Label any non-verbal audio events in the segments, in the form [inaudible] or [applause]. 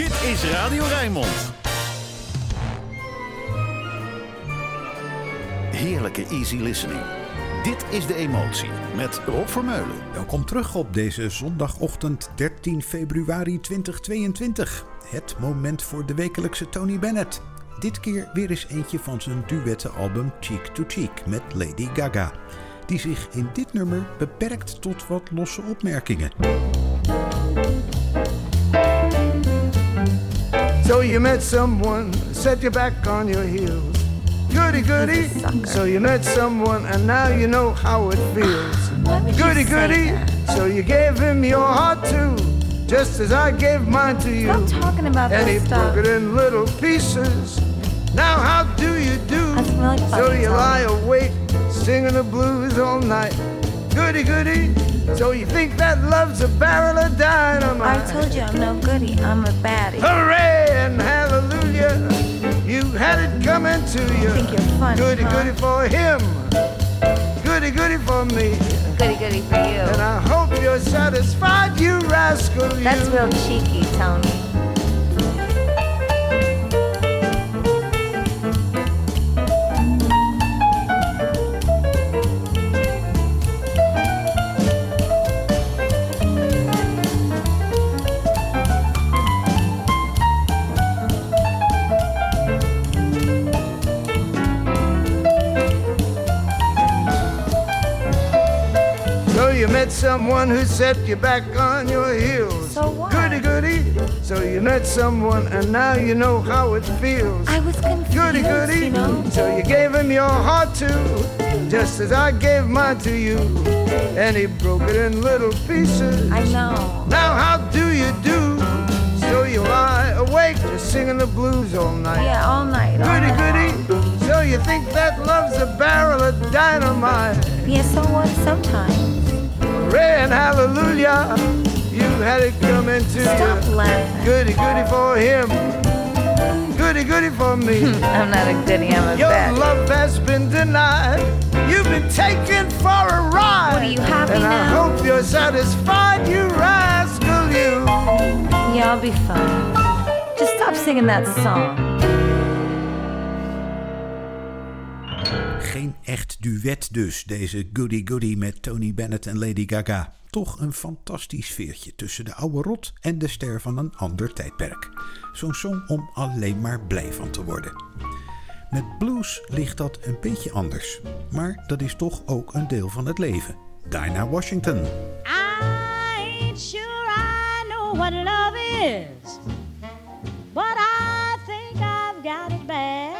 Dit is Radio Rijnmond. Heerlijke easy listening. Dit is De Emotie met Rob Vermeulen. Welkom terug op deze zondagochtend 13 februari 2022. Het moment voor de wekelijkse Tony Bennett. Dit keer weer eens eentje van zijn duettenalbum Cheek to Cheek met Lady Gaga. Die zich in dit nummer beperkt tot wat losse opmerkingen. So you met someone, set you back on your heels. Goody goody. So you met someone and now you know how it feels. Goody goody. So you gave him your heart too, just as I gave mine to you. Stop talking about and he this stuff. broke it in little pieces. Now how do you do? Really so you lie awake, singing the blues all night. Goody goody. So you think that love's a barrel of dynamite? I told you I'm no goody. I'm a baddie. Hooray and hallelujah. You had it coming to you. I think you're funny, Goody huh? goody for him. Goody goody for me. Goody goody for you. And I hope you're satisfied, you rascal. You. That's real cheeky, Tony. Met someone who set you back on your heels. So what? Goody goody. So you met someone and now you know how it feels. I was confused, Goody goody. you know. So you gave him your heart too, just as I gave mine to you. And he broke it in little pieces. I know. Now how do you do? So you lie awake just singing the blues all night. Yeah, all night. all Goody night. goody. So you think that love's a barrel of dynamite? Yeah, so what sometimes? And hallelujah. You had it coming to Stop you. laughing. Goody goody for him. Goody goody for me. [laughs] I'm not a goody, I'm a Your baddie. love has been denied. You've been taken for a ride. What, are you happy and I hope you're satisfied, you rascal, you. Yeah, I'll be fine. Just stop singing that song. Echt duet dus, deze Goody Goody met Tony Bennett en Lady Gaga. Toch een fantastisch sfeertje tussen de oude rot en de ster van een ander tijdperk. Zo'n song om alleen maar blij van te worden. Met blues ligt dat een beetje anders. Maar dat is toch ook een deel van het leven. Dinah Washington. I sure I know what love is, but I think I've got it bad.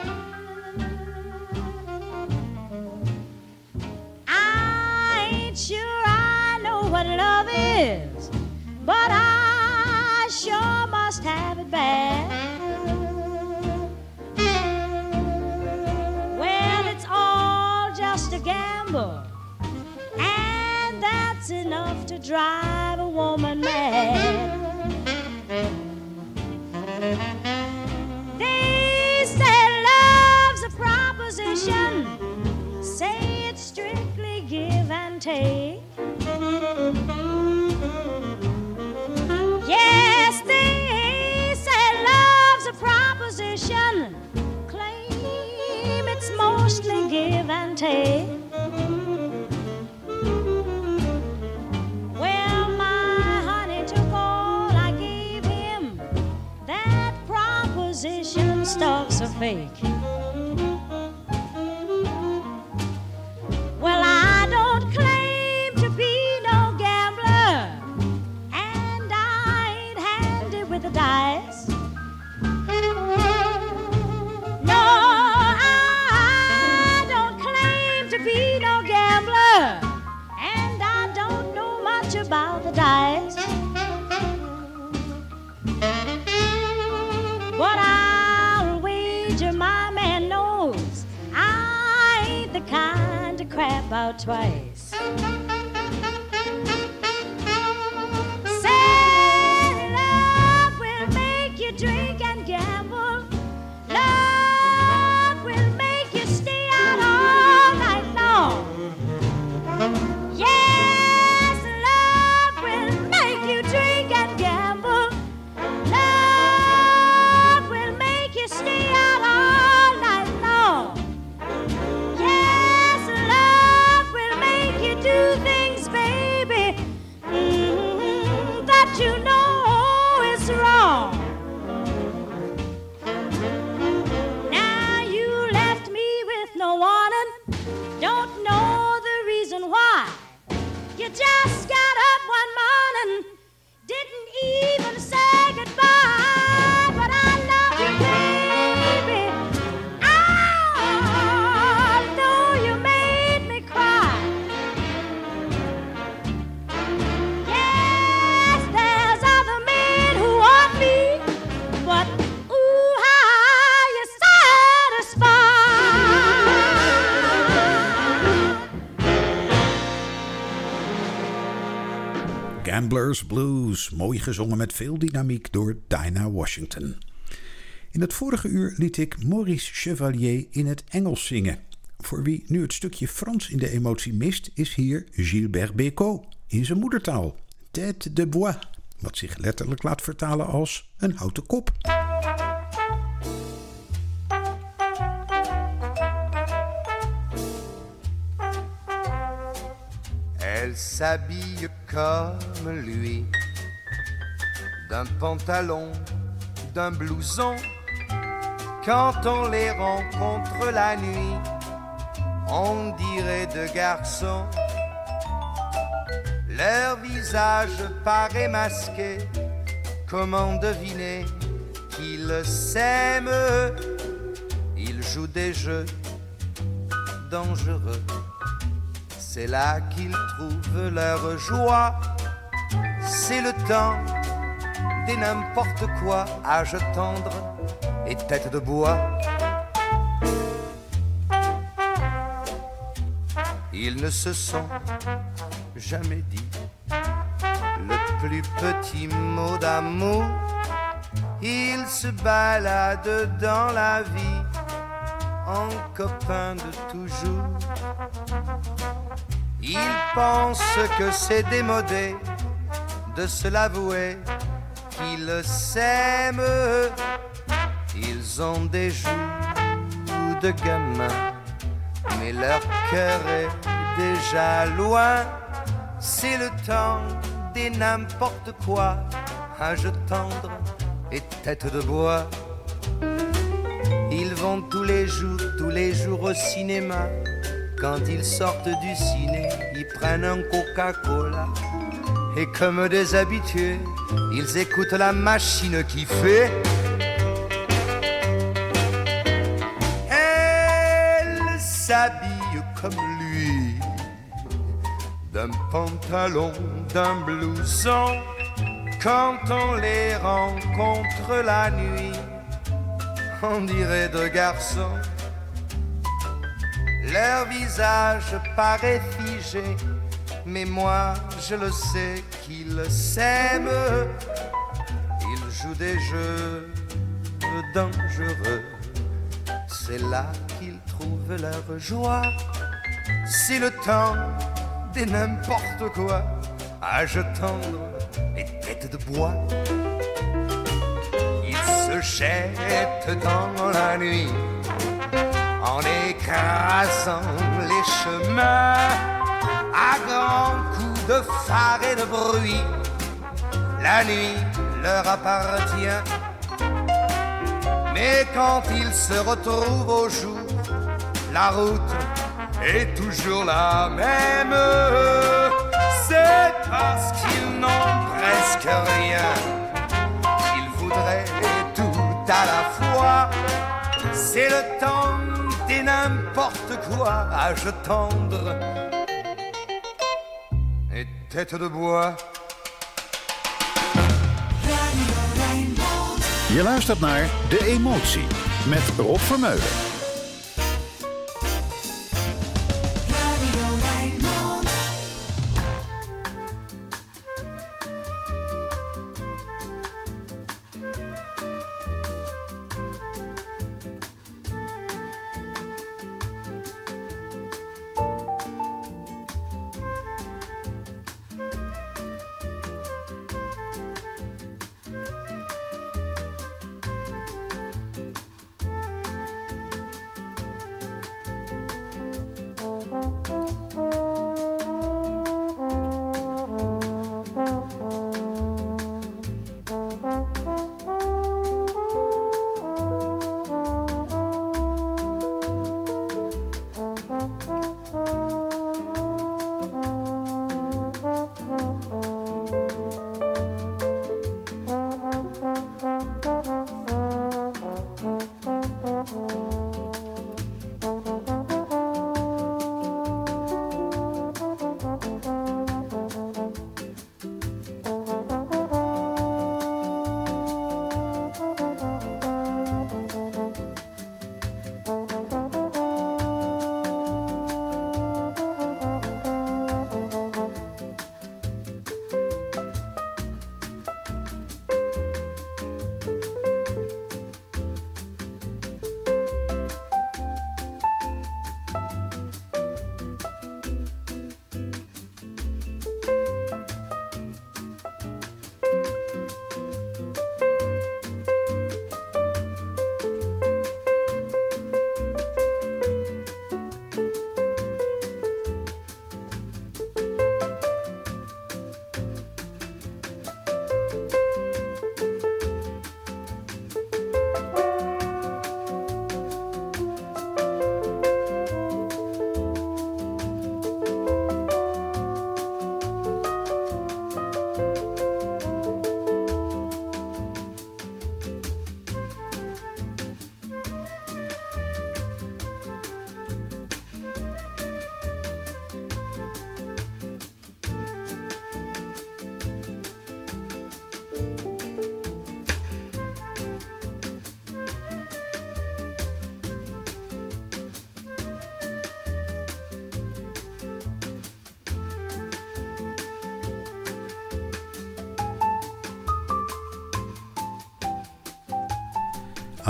Sure I know what love is, but I sure must have it bad. Well, it's all just a gamble. And that's enough to drive a woman mad. They say love's a proposition, say it's strictly give take. Yes, they say love's a proposition, claim it's mostly give and take. Well, my honey took all I gave him. That proposition a. twice. Blues, mooi gezongen met veel dynamiek door Dinah Washington. In het vorige uur liet ik Maurice Chevalier in het Engels zingen. Voor wie nu het stukje Frans in de emotie mist, is hier Gilbert Bécaud in zijn moedertaal. Tête de bois, wat zich letterlijk laat vertalen als een houten kop. Elle s'habille comme lui, d'un pantalon, d'un blouson. Quand on les rencontre la nuit, on dirait deux garçons. Leur visage paraît masqué, comment deviner qu'ils s'aiment? Ils jouent des jeux dangereux c'est là qu'ils trouvent leur joie. C'est le temps des n'importe quoi, âge tendre et tête de bois. Ils ne se sont jamais dit le plus petit mot d'amour. Ils se baladent dans la vie en copains de toujours. Ils pensent que c'est démodé de se l'avouer qu'ils s'aiment. Ils ont des joues de gamins, mais leur cœur est déjà loin. C'est le temps des n'importe quoi, âge tendre et tête de bois. Vont tous les jours, tous les jours au cinéma quand ils sortent du ciné, ils prennent un Coca-Cola. Et comme des habitués, ils écoutent la machine qui fait. Elle s'habille comme lui, d'un pantalon, d'un blouson. Quand on les rencontre la nuit, on dirait deux garçons leur visage paraît figé, mais moi je le sais qu'ils s'aiment. Ils jouent des jeux dangereux. C'est là qu'ils trouvent leur joie. C'est le temps des n'importe quoi, âge tendre et tête de bois. Jettent dans la nuit en écrasant les chemins à grands coups de phare et de bruit. La nuit leur appartient, mais quand ils se retrouvent au jour, la route est toujours la même. C'est parce qu'ils n'ont presque rien qu'ils voudraient à la fois. C'est le temps n'importe quoi, âge tendre et tête de bois. Je luistert naar De Emotie met Rob Vermeulen.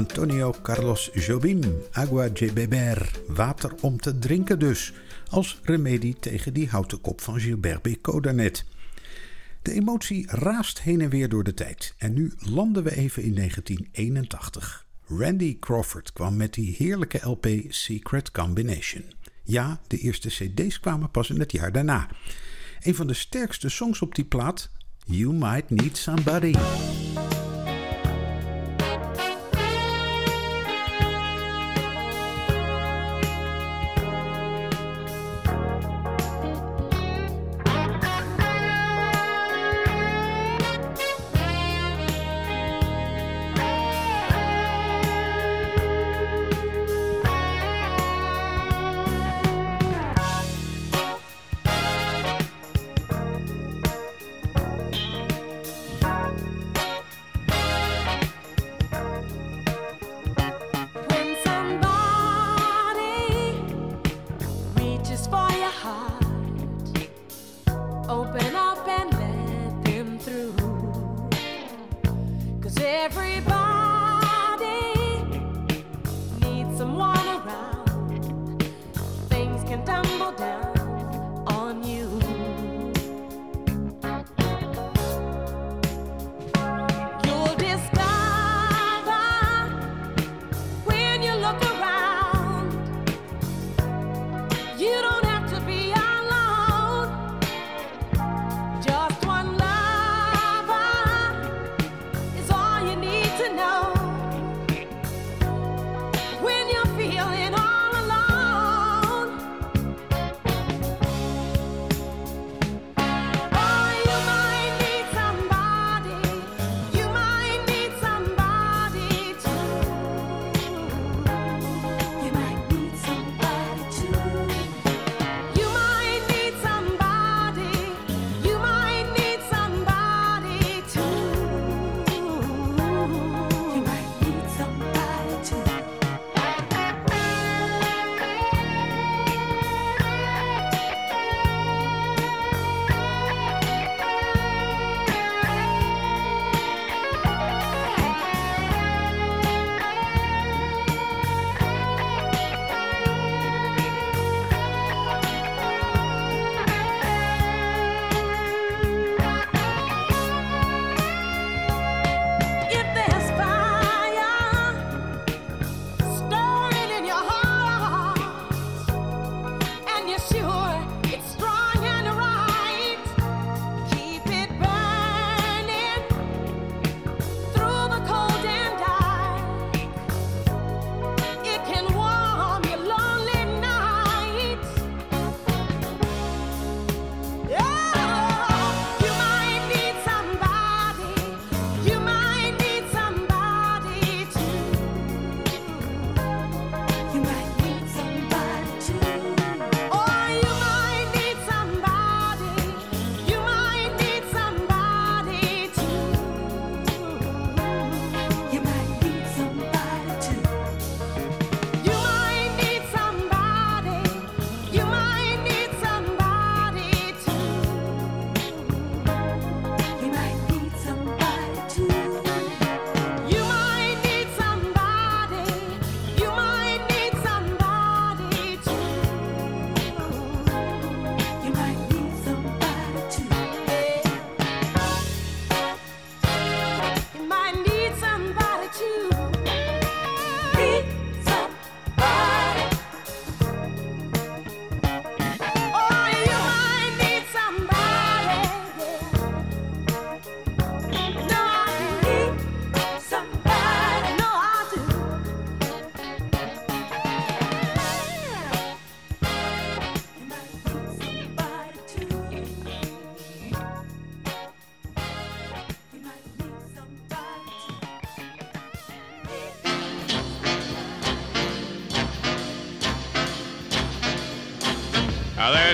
Antonio Carlos Jobim, Agua de beber, water om te drinken dus, als remedie tegen die houten kop van Gilbert Bécaud. De emotie raast heen en weer door de tijd en nu landen we even in 1981. Randy Crawford kwam met die heerlijke LP Secret Combination. Ja, de eerste CD's kwamen pas in het jaar daarna. Een van de sterkste songs op die plaat, You Might Need Somebody.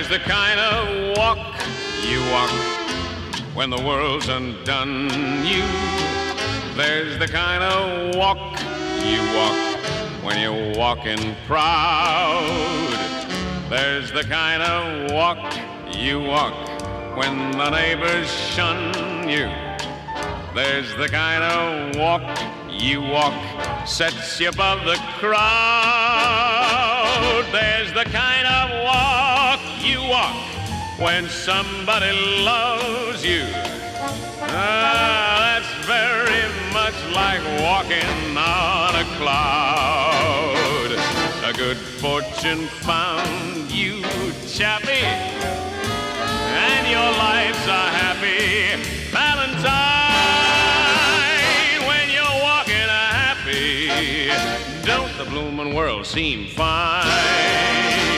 There's the kind of walk you walk when the world's undone you. There's the kind of walk you walk when you're walking proud. There's the kind of walk you walk when the neighbors shun you. There's the kind of walk you walk, sets you above the crowd. There's the kind walk when somebody loves you. Ah, that's very much like walking on a cloud. A good fortune found you, chappie, and your life's a happy Valentine. When you're walking happy, don't the blooming world seem fine?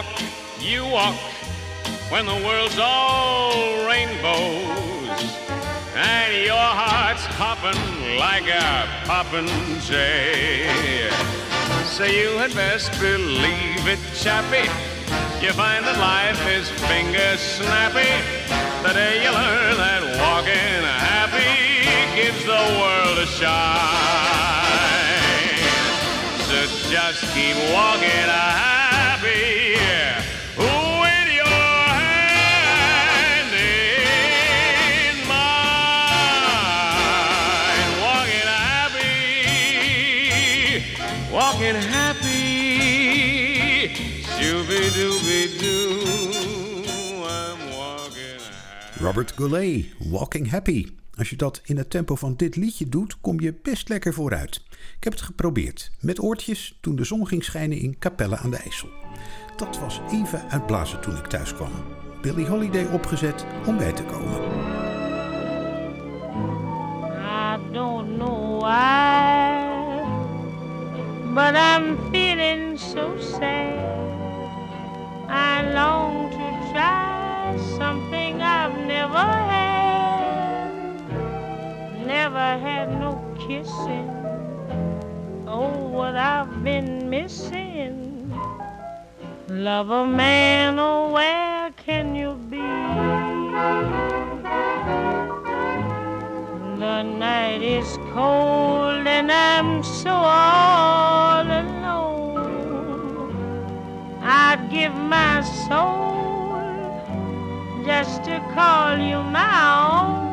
Walk you walk when the world's all rainbows and your heart's hopping like a poppin' jay. So you had best believe it, chappie. You find that life is finger snappy. The day you learn that walking happy gives the world a shine. So just keep walking happy Robert Goulet, Walking Happy. Als je dat in het tempo van dit liedje doet, kom je best lekker vooruit. Ik heb het geprobeerd, met oortjes, toen de zon ging schijnen in Capelle aan de IJssel. Dat was even uitblazen toen ik thuis kwam. Billy Holiday opgezet om bij te komen. I don't know why, but I'm feeling so sad. I long to try something I've never had. Never had no kissing. Oh, what I've been missing. Love a man, oh, where can you be? The night is cold and I'm so all alone. I'd give my soul just to call you my own.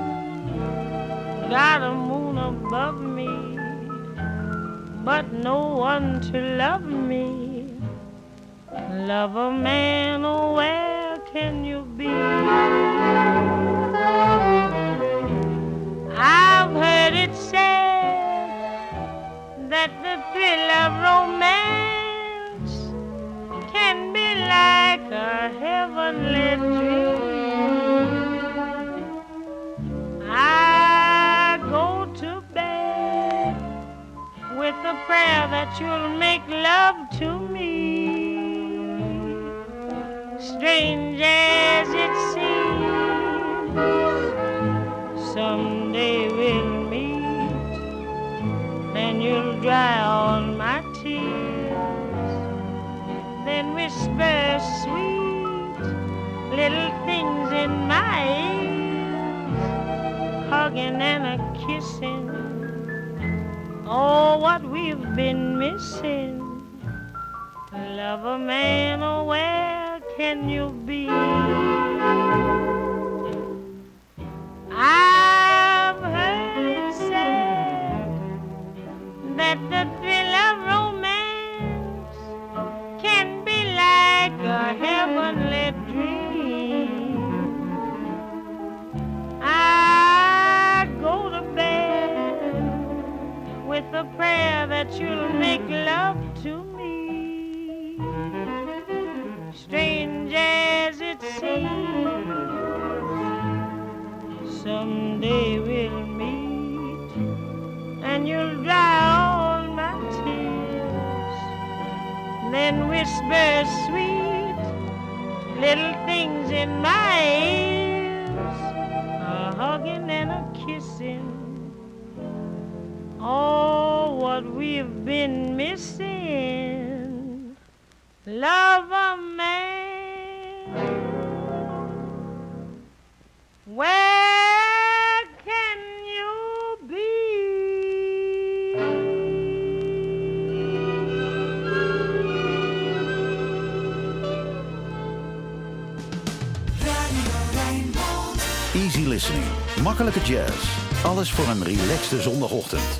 Got a moon above me, but no one to love me. Love a man, oh, where can you be? I've heard it said that the thrill of romance can be like a heavenly dream. Prayer that you'll make love to me. Strange as it seems, someday we'll meet, and you'll dry all my tears. Then whisper sweet little things in my ears, hugging and a kissing. Oh, what we've been missing. Love a man, oh, where can you be? I've heard it said that the with a prayer that you'll make love to me. Strange as it seems, someday we'll meet, and you'll dry all my tears. Then whisper sweet little things in my ears, a hugging and a kissing. Oh, what we've been missing. Love a man. Where can you be? Easy listening. Makkelijke jazz. Alles voor een relaxte zondagochtend.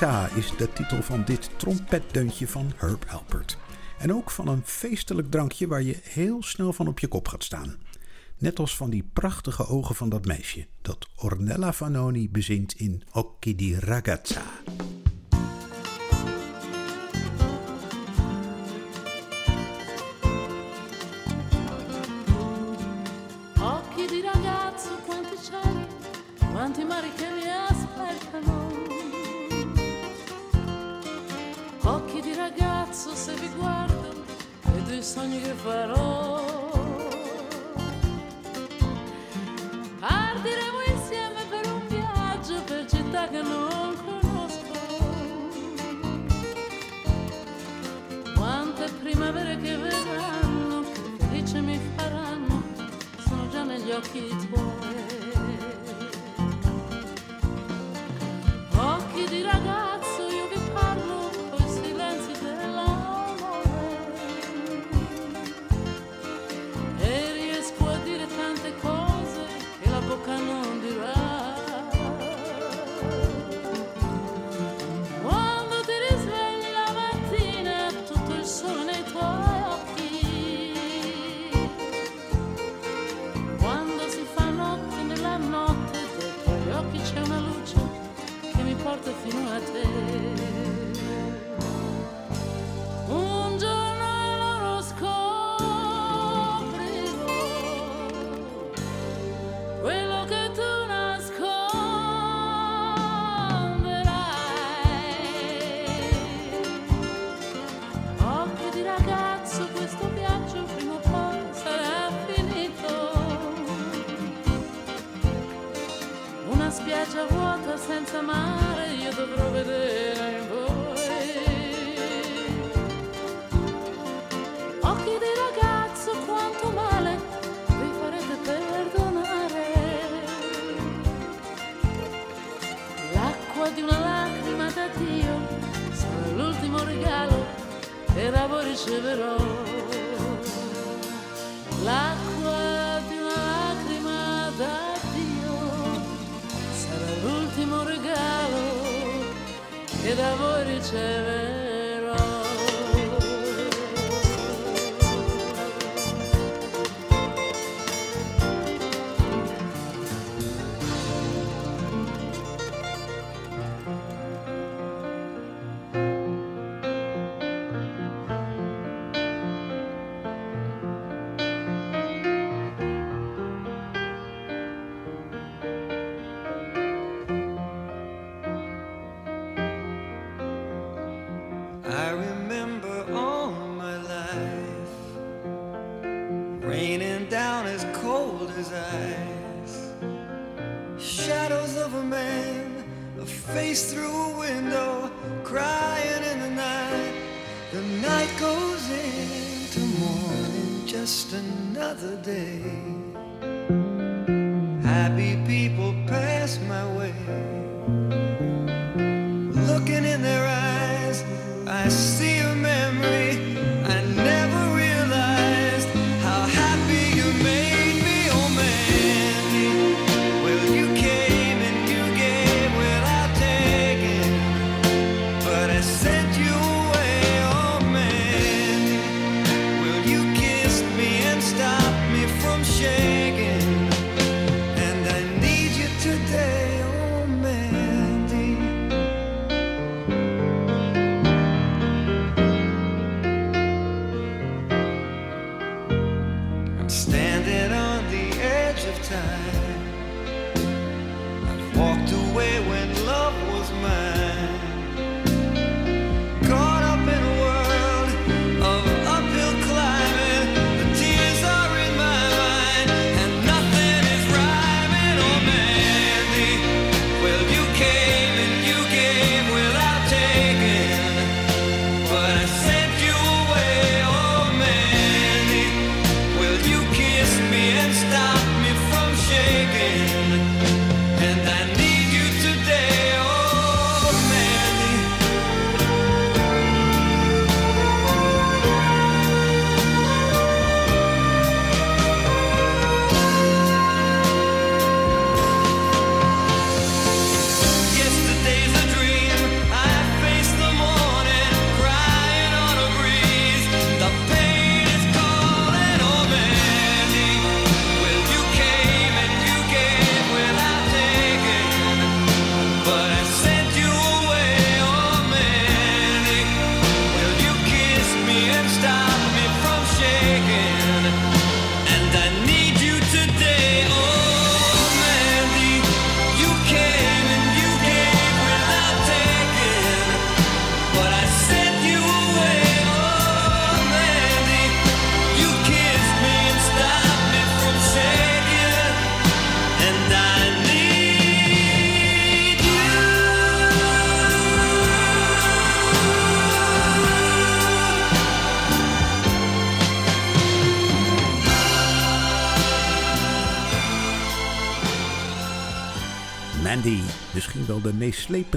Is de titel van dit trompetdeuntje van Herb Alpert. En ook van een feestelijk drankje waar je heel snel van op je kop gaat staan. Net als van die prachtige ogen van dat meisje dat Ornella Vanoni bezingt in Occhi di Ragazza.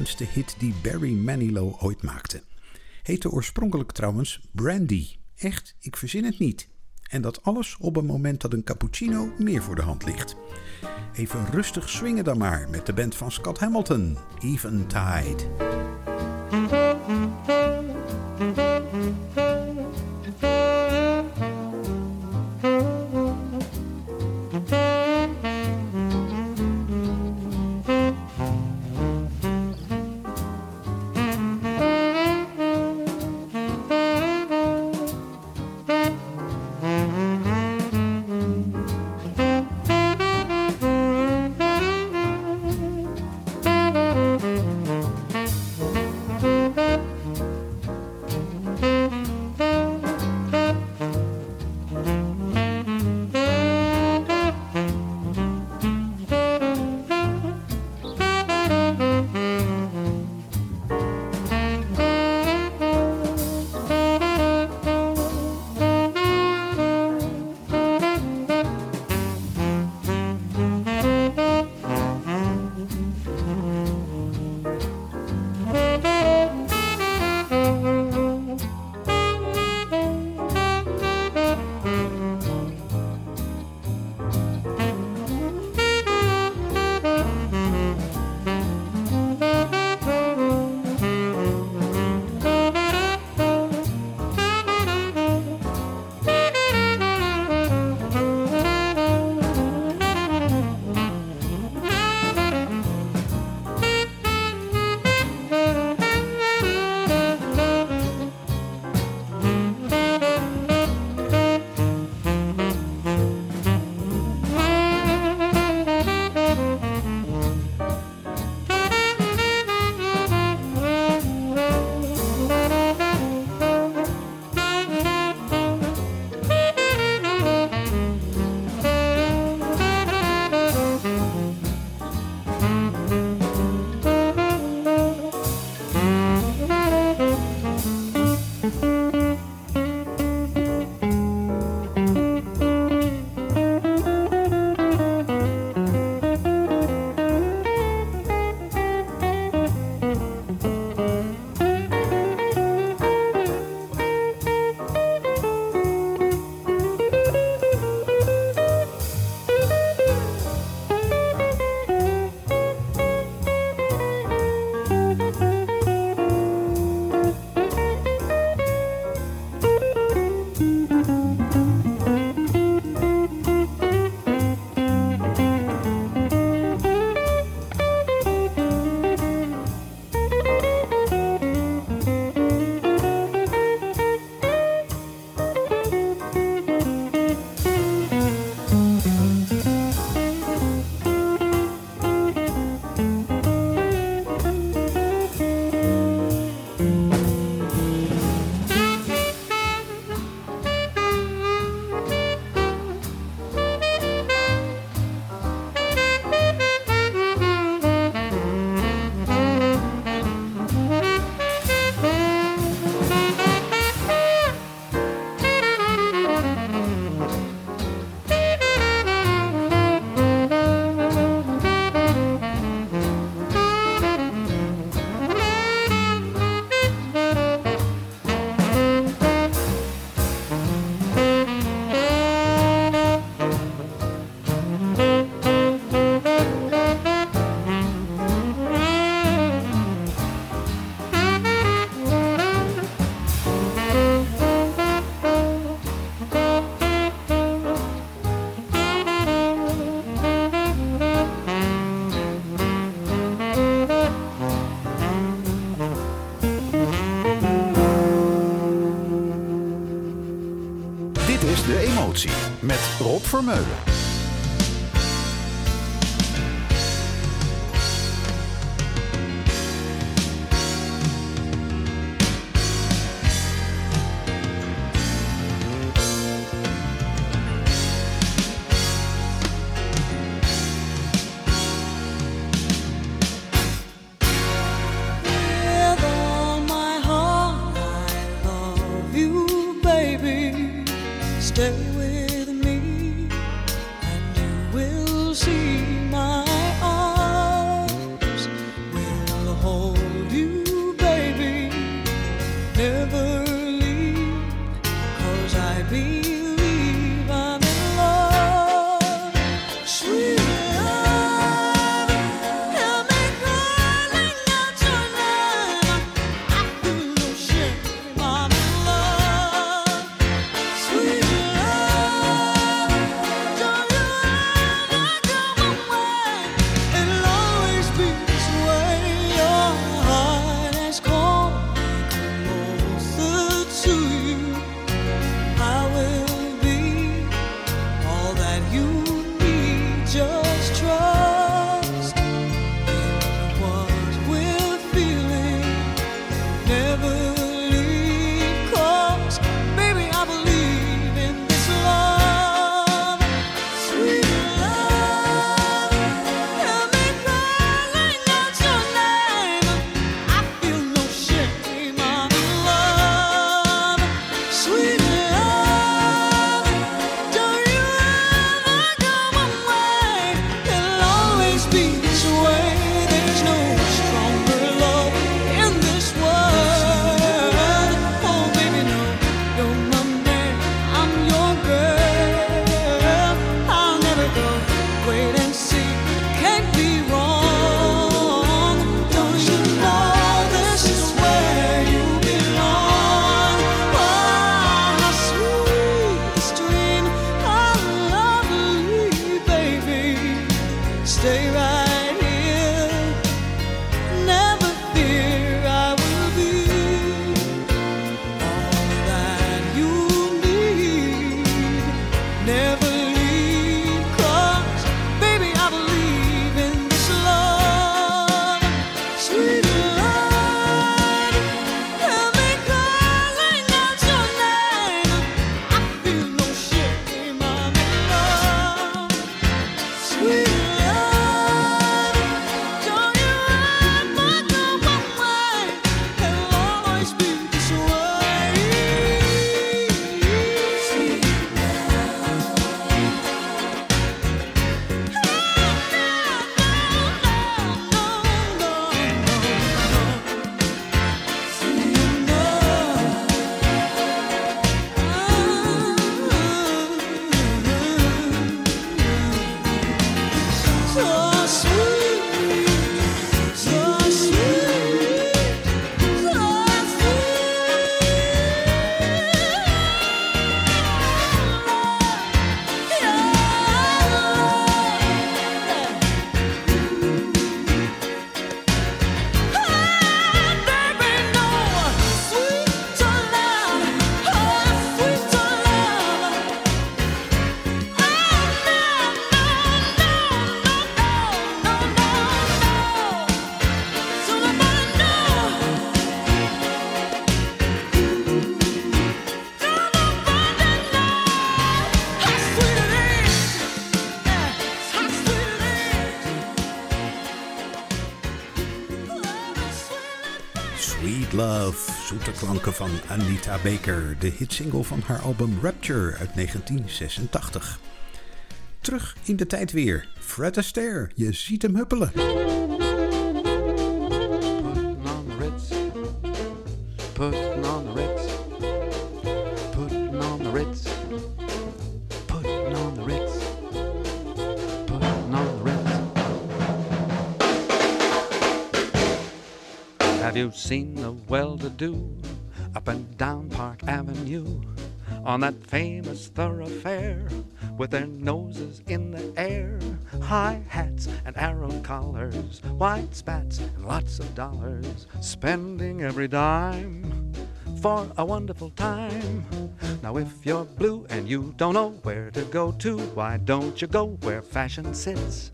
Meeslependste hit die Barry Manilow ooit maakte. Heette oorspronkelijk trouwens Brandy. Echt, ik verzin het niet. En dat alles op een moment dat een cappuccino meer voor de hand ligt. Even rustig swingen dan maar met de band van Scott Hamilton, Eventide. Vermeulen. Van Anita Baker, de hitsingle van haar album Rapture uit 1986. Terug in de tijd weer. Fred Astaire, je ziet hem huppelen. Putting on the Ritz. Putting on the Ritz. Putting on the Ritz. Putting on the Ritz. On the Ritz. Have you seen the well-to-do up and down Park Avenue on that famous thoroughfare with their noses in the air, high hats and arrow collars, white spats and lots of dollars, spending every dime for a wonderful time. Now, if you're blue and you don't know where to go to, why don't you go where fashion sits?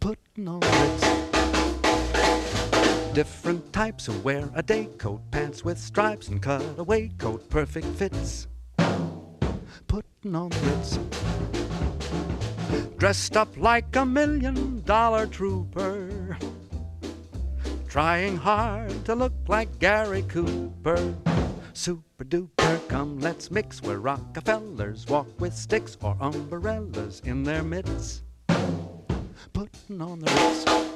Putting on Ritz. Different types who wear a day coat, pants with stripes and cutaway coat, perfect fits. Putting on the Ritz. Dressed up like a million dollar trooper. Trying hard to look like Gary Cooper. Super duper, come let's mix where Rockefellers walk with sticks or umbrellas in their midst. Putting on the Ritz.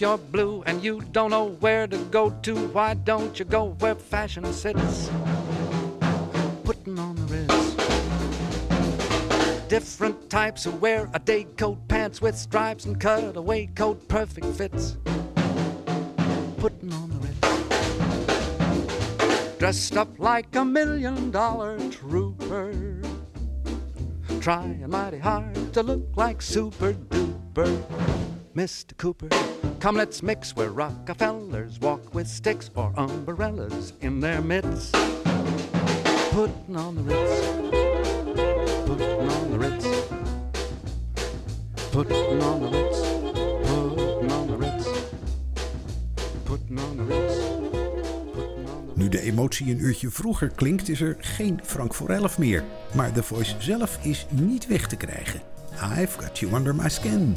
You're blue and you don't know where to go to, why don't you go where fashion sits? Putting on the Ritz. Different types who wear a day coat, pants with stripes and cutaway coat, perfect fits. Putting on the Ritz. Dressed up like a million dollar trooper. Trying mighty hard to look like super duper. Mr. Cooper, Come, let's mix where Rockefellers walk with sticks or umbrellas in their mitts. Putting on the Ritz. Putting on the Ritz. Putting on the Ritz. Putting on the Ritz. Putting on the Ritz. Putting on the Nu de emotie een uurtje vroeger klinkt, is er geen Frank voor elf meer. Maar de voice zelf is niet weg te krijgen. I've got you under my skin.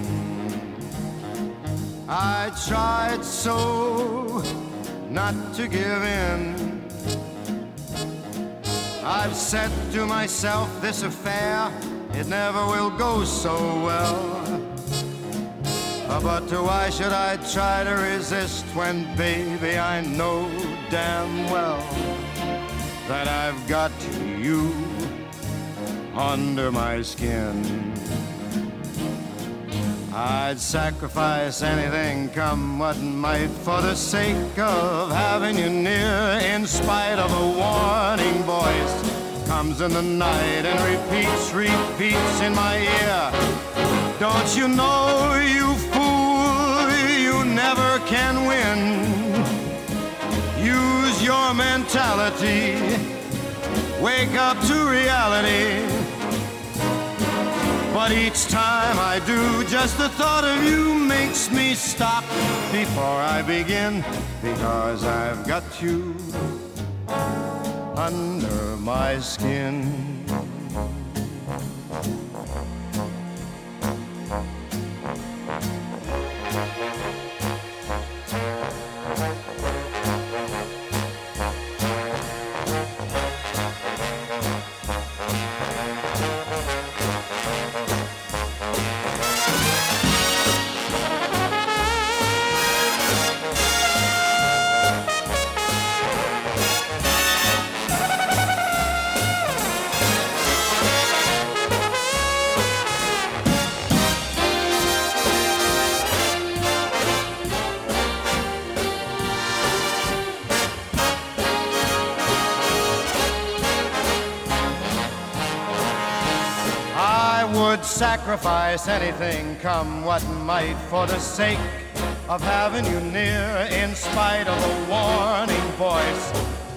I tried so not to give in. I've said to myself, this affair, it never will go so well. But why should I try to resist when, baby, I know damn well that I've got you under my skin? I'd sacrifice anything, come what might, for the sake of having you near. In spite of a warning voice, comes in the night and repeats, repeats in my ear. Don't you know, you fool, you never can win. Use your mentality, wake up to reality. But each time I do, just the thought of you makes me stop before I begin. Because I've got you under my skin. Sacrifice anything, come what might, for the sake of having you near. In spite of a warning voice,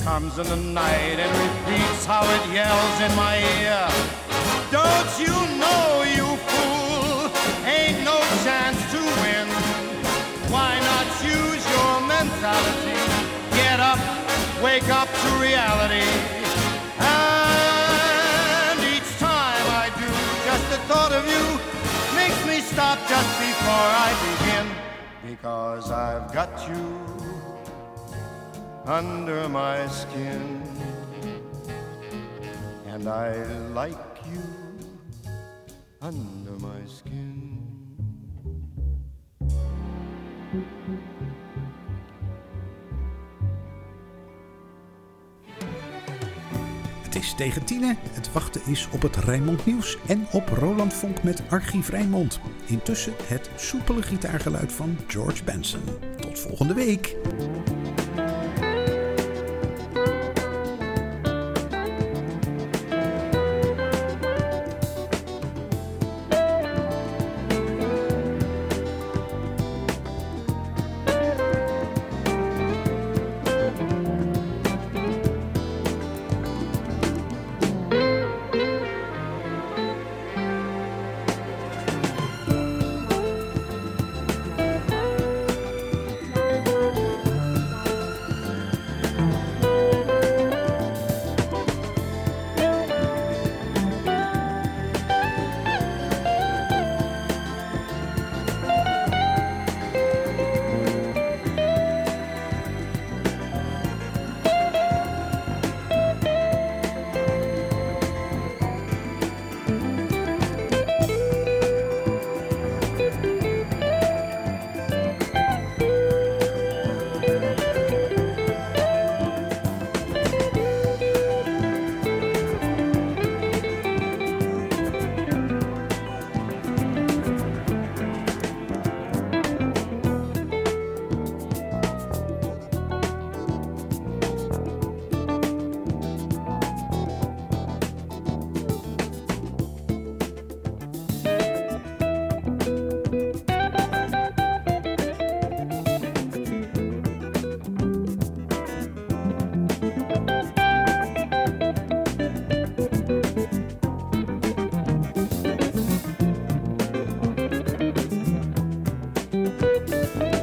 comes in the night and repeats how it yells in my ear. Don't you know, you fool, ain't no chance to win. Why not use your mentality? Get up, wake up to reality. Thought of you makes me stop just before I begin. Because I've got you under my skin. And I like you under my skin. Tegen tienen. Het wachten is op het Rijnmond Nieuws en op Roland Vonk met Archief Rijnmond. Intussen het soepele gitaargeluid van George Benson. Tot volgende week. Música